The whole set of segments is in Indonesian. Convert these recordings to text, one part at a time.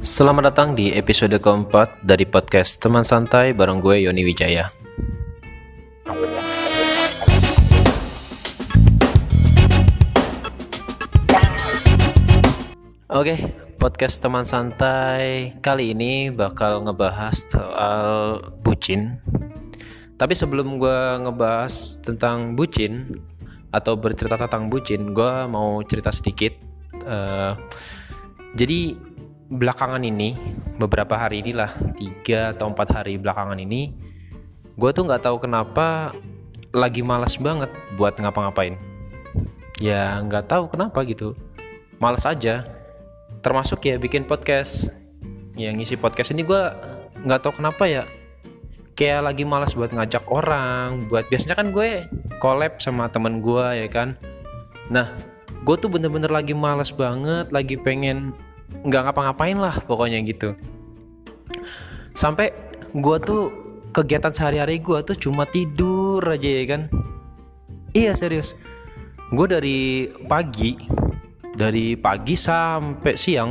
Selamat datang di episode keempat dari podcast Teman Santai bareng gue Yoni Wijaya. Oke, podcast Teman Santai kali ini bakal ngebahas soal bucin. Tapi sebelum gue ngebahas tentang bucin atau bercerita tentang bucin, gue mau cerita sedikit. Uh, jadi belakangan ini, beberapa hari inilah, tiga atau empat hari belakangan ini, gue tuh nggak tahu kenapa lagi malas banget buat ngapa-ngapain. Ya nggak tahu kenapa gitu, malas aja. Termasuk ya bikin podcast. Yang ngisi podcast ini gue nggak tahu kenapa ya. Kayak lagi malas buat ngajak orang buat biasanya kan gue collab sama temen gue ya kan. Nah gue tuh bener-bener lagi malas banget lagi pengen nggak ngapa-ngapain lah pokoknya gitu. Sampai gue tuh kegiatan sehari-hari gue tuh cuma tidur aja ya kan? Iya serius. Gue dari pagi dari pagi sampai siang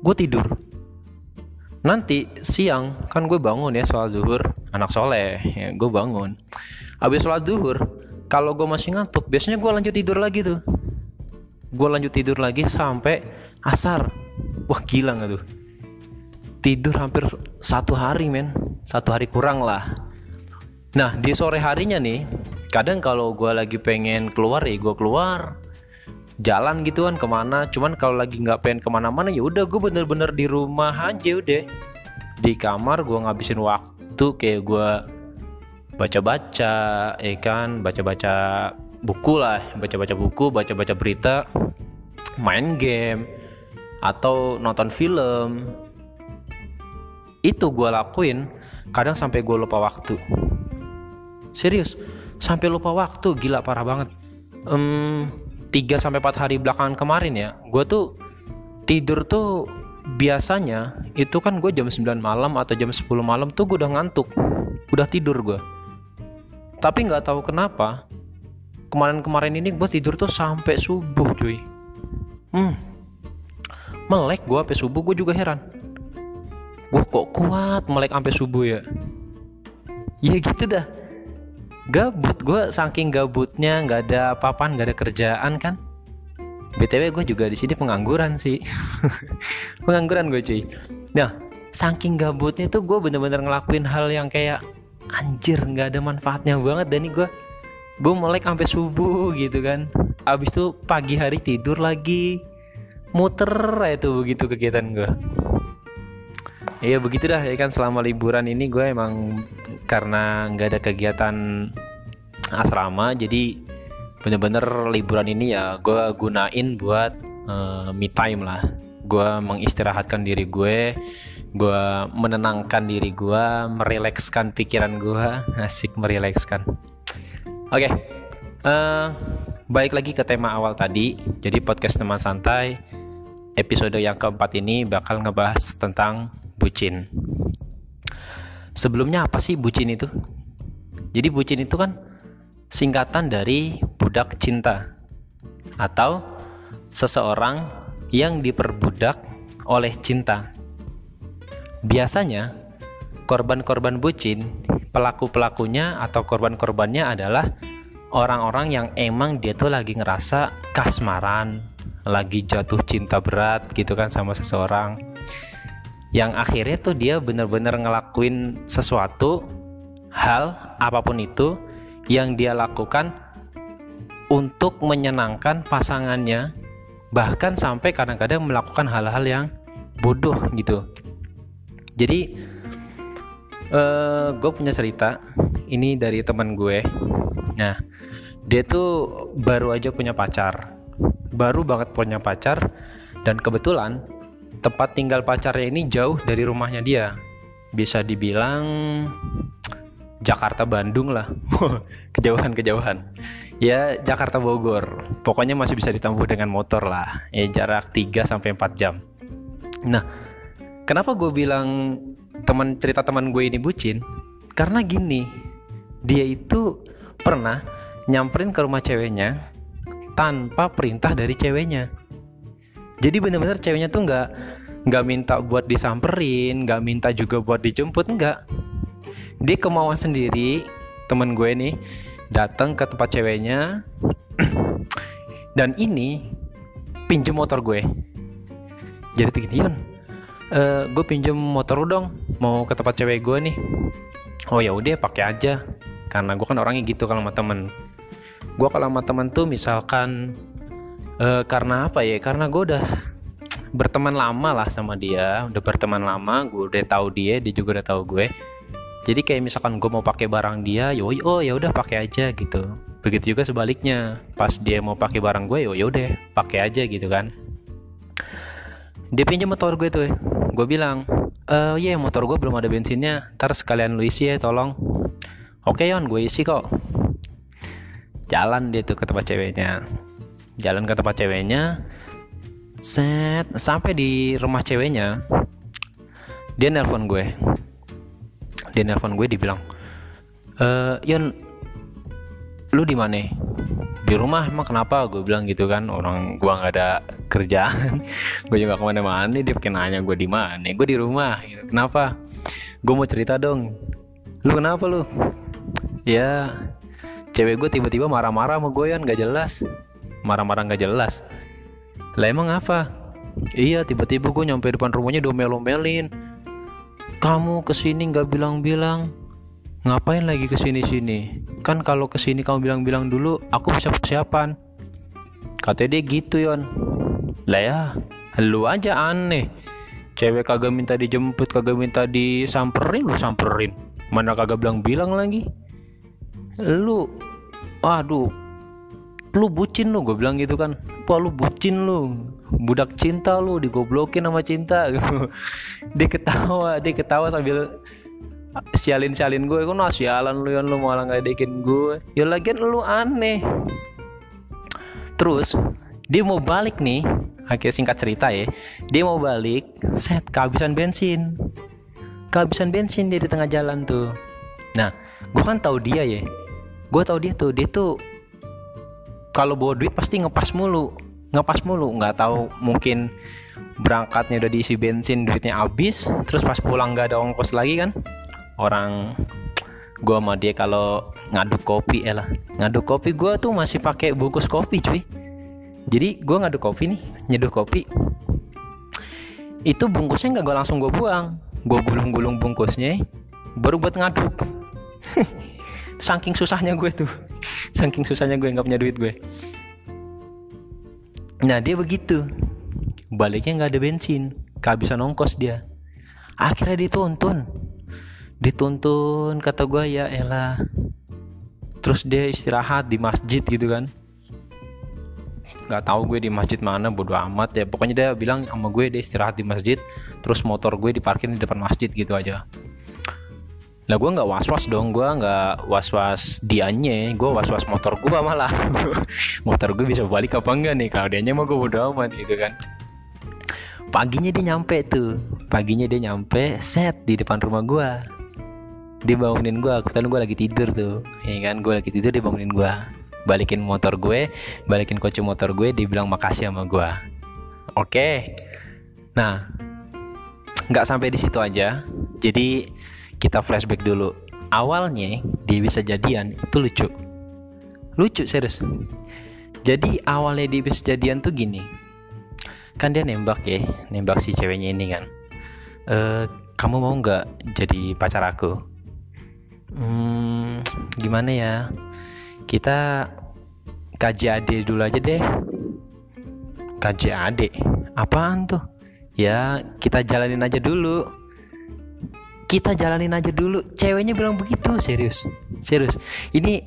gue tidur. Nanti siang kan gue bangun ya sholat zuhur anak soleh ya gue bangun. Habis sholat zuhur kalau gue masih ngantuk biasanya gue lanjut tidur lagi tuh. Gue lanjut tidur lagi sampai asar wah gila nggak tuh? Tidur hampir satu hari men. Satu hari kurang lah. Nah di sore harinya nih kadang kalau gue lagi pengen keluar ya gue keluar. Jalan gitu kan ke mana. Cuman kalau lagi nggak pengen ke mana-mana ya udah gue bener-bener di rumah aja udah. Di kamar gue ngabisin waktu kayak gue baca-baca ya kan? Baca-baca buku lah. Baca-baca buku baca-baca berita. Main game atau nonton film itu gue lakuin kadang sampai gue lupa waktu serius sampai lupa waktu gila parah banget um, 3 sampai 4 hari belakangan kemarin ya, gue tuh tidur tuh biasanya itu kan gue jam 9 malam atau jam 10 malam tuh gue udah ngantuk, udah tidur gue. Tapi nggak tahu kenapa kemarin-kemarin ini gue tidur tuh sampai subuh cuy. Hmm, melek gue sampai subuh gue juga heran. Gue kok kuat melek sampai subuh ya? Ya gitu dah. Gabut gue saking gabutnya nggak ada apa-apaan nggak ada kerjaan kan. Btw gue juga di sini pengangguran sih. Pengangguran gue cuy. Nah saking gabutnya tuh gue bener-bener ngelakuin hal yang kayak anjir nggak ada manfaatnya banget dan ini gue gue melek sampai subuh gitu kan. Abis itu pagi hari tidur lagi muter itu begitu kegiatan gue Iya begitu dah. Ya kan selama liburan ini gue emang karena nggak ada kegiatan asrama jadi bener-bener liburan ini ya gue gunain buat uh, me time lah. Gue mengistirahatkan diri gue gue menenangkan diri gue merilekskan pikiran gue asik merilekskan oke okay. uh, eh, baik lagi ke tema awal tadi jadi podcast teman santai episode yang keempat ini bakal ngebahas tentang bucin. Sebelumnya apa sih bucin itu? Jadi bucin itu kan singkatan dari budak cinta atau seseorang yang diperbudak oleh cinta. Biasanya korban-korban bucin, pelaku-pelakunya atau korban-korbannya adalah orang-orang yang emang dia tuh lagi ngerasa kasmaran, lagi jatuh cinta berat gitu kan sama seseorang. Yang akhirnya tuh dia bener-bener ngelakuin sesuatu hal apa pun itu yang dia lakukan untuk menyenangkan pasangannya bahkan sampai kadang-kadang melakukan hal-hal yang bodoh gitu. Jadi uh, gue punya cerita ini dari teman gue. Nah dia tuh baru aja punya pacar baru banget punya pacar dan kebetulan tempat tinggal pacarnya ini jauh dari rumahnya dia. Bisa dibilang Jakarta Bandung lah. Kejauhan-kejauhan. Ya Jakarta Bogor. Pokoknya masih bisa ditempuh dengan motor lah. Ya jarak 3 sampai 4 jam. Nah, kenapa gue bilang teman cerita teman gue ini bucin? Karena gini, dia itu pernah nyamperin ke rumah ceweknya tanpa perintah dari ceweknya. Jadi bener-bener ceweknya tuh nggak nggak minta buat disamperin nggak minta juga buat dijemput nggak. Dia kemauan sendiri temen gue nih datang ke tempat ceweknya. Dan ini pinjem motor gue. Jadi gini Yon. Uh, gue pinjem motor lu dong mau ke tempat cewek gue nih. Oh ya udah pakai aja. Karena gue kan orangnya gitu kalau sama temen gue kalau sama temen tuh misalkan uh, karena apa ya karena gue udah berteman lama lah sama dia udah berteman lama gue udah tahu dia dia juga udah tahu gue. Jadi kayak misalkan gue mau pakai barang dia yo oh ya udah pakai aja gitu. Begitu juga sebaliknya pas dia mau pakai barang gue yo ya udah pakai aja gitu kan. Dia pinjam motor gue tuh gue bilang eh iya motor gue belum ada bensinnya ntar sekalian lu isi ya tolong. Oke yon gue isi kok jalan dia tuh ke tempat ceweknya. Jalan ke tempat ceweknya. Set sampai di rumah ceweknya dia nelpon gue. Dia nelpon gue dibilang e, Yon lu di mana? Di rumah emang kenapa? Gue bilang gitu kan orang gue nggak ada kerjaan. Gue juga ke mana-mana dia bikin nanya gue di mana. Gue di rumah. Gitu. kenapa? Gue mau cerita dong. Lu kenapa lu? Ya cewek gue tiba-tiba marah-marah sama gue Yon. Nggak jelas. Marah-marah nggak jelas. Lah emang apa? Iya tiba-tiba gue nyampe depan rumahnya udah melo-melin Kamu ke sini nggak bilang-bilang. Ngapain lagi ke sini-sini? Kan kalau ke sini kamu bilang-bilang dulu Aku bisa persiapan. Katanya dia gitu Yon. Lah ya Lu aja aneh. Cewek kagak minta dijemput Kagak minta disamperin Lu samperin. Mana kagak bilang-bilang lagi? Lu Aduh lu bucin lu gue bilang gitu kan. Apa lu bucin lu. Budak cinta lu digoblokin sama cinta gitu. Dia ketawa dia ketawa sambil sialin sialin gue kan nah sialan lu yang lu malah dekin gue ya lagian lu aneh. Terus dia mau balik nih. Akhirnya singkat cerita ya. Dia mau balik set kehabisan bensin. Kehabisan bensin dia di tengah jalan tuh. Nah gue kan tahu dia ya gue tahu dia tuh dia tuh kalau bawa duit pasti ngepas mulu ngepas mulu. Nggak tahu mungkin berangkatnya udah diisi bensin duitnya habis terus pas pulang nggak ada ongkos lagi kan? Orang gue sama dia kalau ngaduk kopi ya lah ngaduk kopi gue tuh masih pakai bungkus kopi cuy. Jadi gue ngaduk kopi nih nyeduh kopi. Itu bungkusnya nggak gue langsung gue buang. Gue gulung-gulung bungkusnya baru buat ngaduk saking susahnya gue tuh. Saking susahnya gue nggak punya duit gue. Nah dia begitu. Baliknya nggak ada bensin. Kehabisan ongkos dia. Akhirnya dituntun. Dituntun kata gue ya elah. Terus dia istirahat di masjid gitu kan. Nggak tahu gue di masjid mana bodo amat ya. Pokoknya dia bilang sama gue dia istirahat di masjid terus motor gue diparkir di depan masjid gitu aja lah gue nggak was was dong gue nggak was was dianya gue was was motor gue malah. Motor gue bisa balik apa enggak nih? Kalau dianya mau gue bodo amat gitu kan. Paginya dia nyampe tuh. Paginya dia nyampe set di depan rumah gue dia bangunin gue aku gue lagi tidur tuh. Ya kan gue lagi tidur dia bangunin gue balikin motor gue balikin kunci motor gue dia bilang makasih sama gue oke. Nah nggak sampai di situ aja. Jadi kita flashback dulu. Awalnya dia bisa jadian itu lucu. Lucu serius. Jadi awalnya dia bisa jadian tuh gini. Kan dia nembak ya nembak si ceweknya ini kan. E, kamu mau nggak jadi pacar aku? Hmm, gimana ya? Kita KJAD dulu aja deh. KJAD apaan tuh? Ya kita jalanin aja dulu kita jalanin aja dulu. Ceweknya bilang begitu serius serius. Ini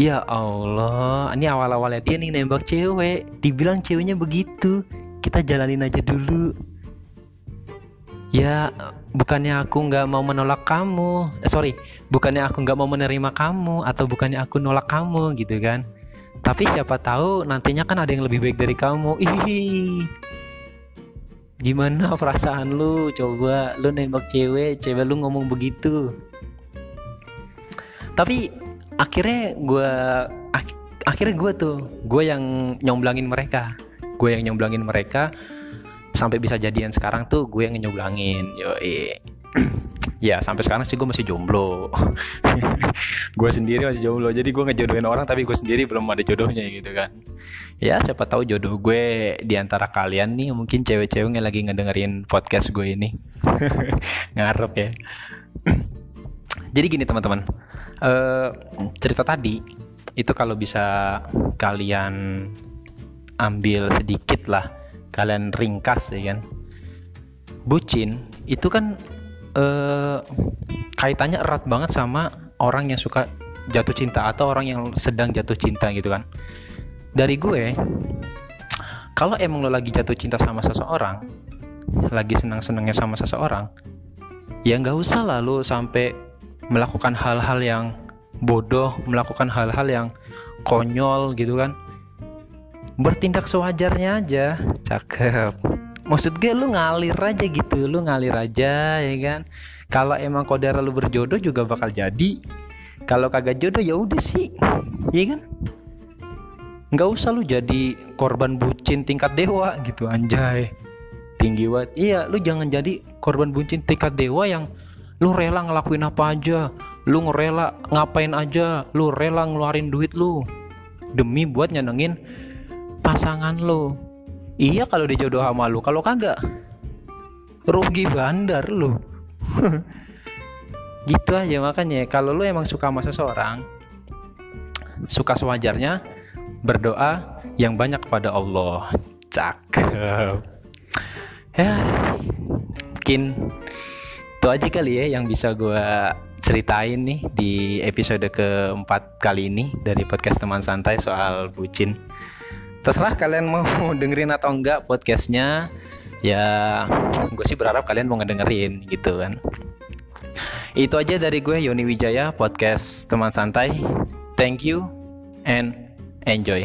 ya Allah ini awal-awalnya dia nih nembak cewek. Dibilang ceweknya begitu kita jalanin aja dulu. Ya bukannya aku nggak mau menolak kamu eh, sorry bukannya aku nggak mau menerima kamu atau bukannya aku nolak kamu gitu kan. Tapi siapa tahu nantinya kan ada yang lebih baik dari kamu gimana perasaan lu? Coba lu nembak cewek cewek lu ngomong begitu. Tapi akhirnya gue ak akhirnya gue tuh gue yang nyomblangin mereka. Gue yang nyomblangin mereka. Sampai bisa jadian sekarang tuh gue yang nyoblangin yo ya sampai sekarang sih gue masih jomblo. Gue sendiri masih jomblo. Jadi gue ngejodohin orang tapi gue sendiri belum ada jodohnya gitu kan. Ya siapa tahu jodoh gue di antara kalian nih mungkin cewek-cewek yang lagi ngedengerin podcast gue ini. Ngarep ya. Jadi gini teman-teman. Uh, cerita tadi itu kalau bisa kalian ambil sedikit lah. Kalian ringkas ya kan. Bucin itu kan uh, kaitannya erat banget sama orang yang suka jatuh cinta atau orang yang sedang jatuh cinta gitu kan. Dari gue kalau emang lo lagi jatuh cinta sama seseorang lagi senang-senangnya sama seseorang ya nggak usah lah lo sampai melakukan hal-hal yang bodoh melakukan hal-hal yang konyol gitu kan. Bertindak sewajarnya aja. Cakep maksud gue lu ngalir aja gitu lu ngalir aja ya kan? Kalau emang kodara lu berjodoh juga bakal jadi. Kalau kagak jodoh ya udah sih ya kan? Nggak usah lu jadi korban bucin tingkat dewa gitu anjay. Tinggi banget. Iya lu jangan jadi korban bucin tingkat dewa yang lu rela ngelakuin apa aja. Lu ngerela ngapain aja. Lu rela ngeluarin duit lu demi buat nyenengin pasangan lu Iya kalau dia jodoh sama lu, kalau kagak rugi bandar lu. gitu aja makanya. Kalau lu emang suka sama seseorang suka sewajarnya berdoa yang banyak kepada Allah. Cakep. Ya mungkin itu aja kali ya yang bisa gue ceritain nih di episode keempat kali ini dari podcast teman santai soal bucin terserah kalian mau dengerin atau enggak podcastnya. Ya gue sih berharap kalian mau ngedengerin gitu kan. Itu aja dari gue Yoni Wijaya podcast teman santai. Thank you and enjoy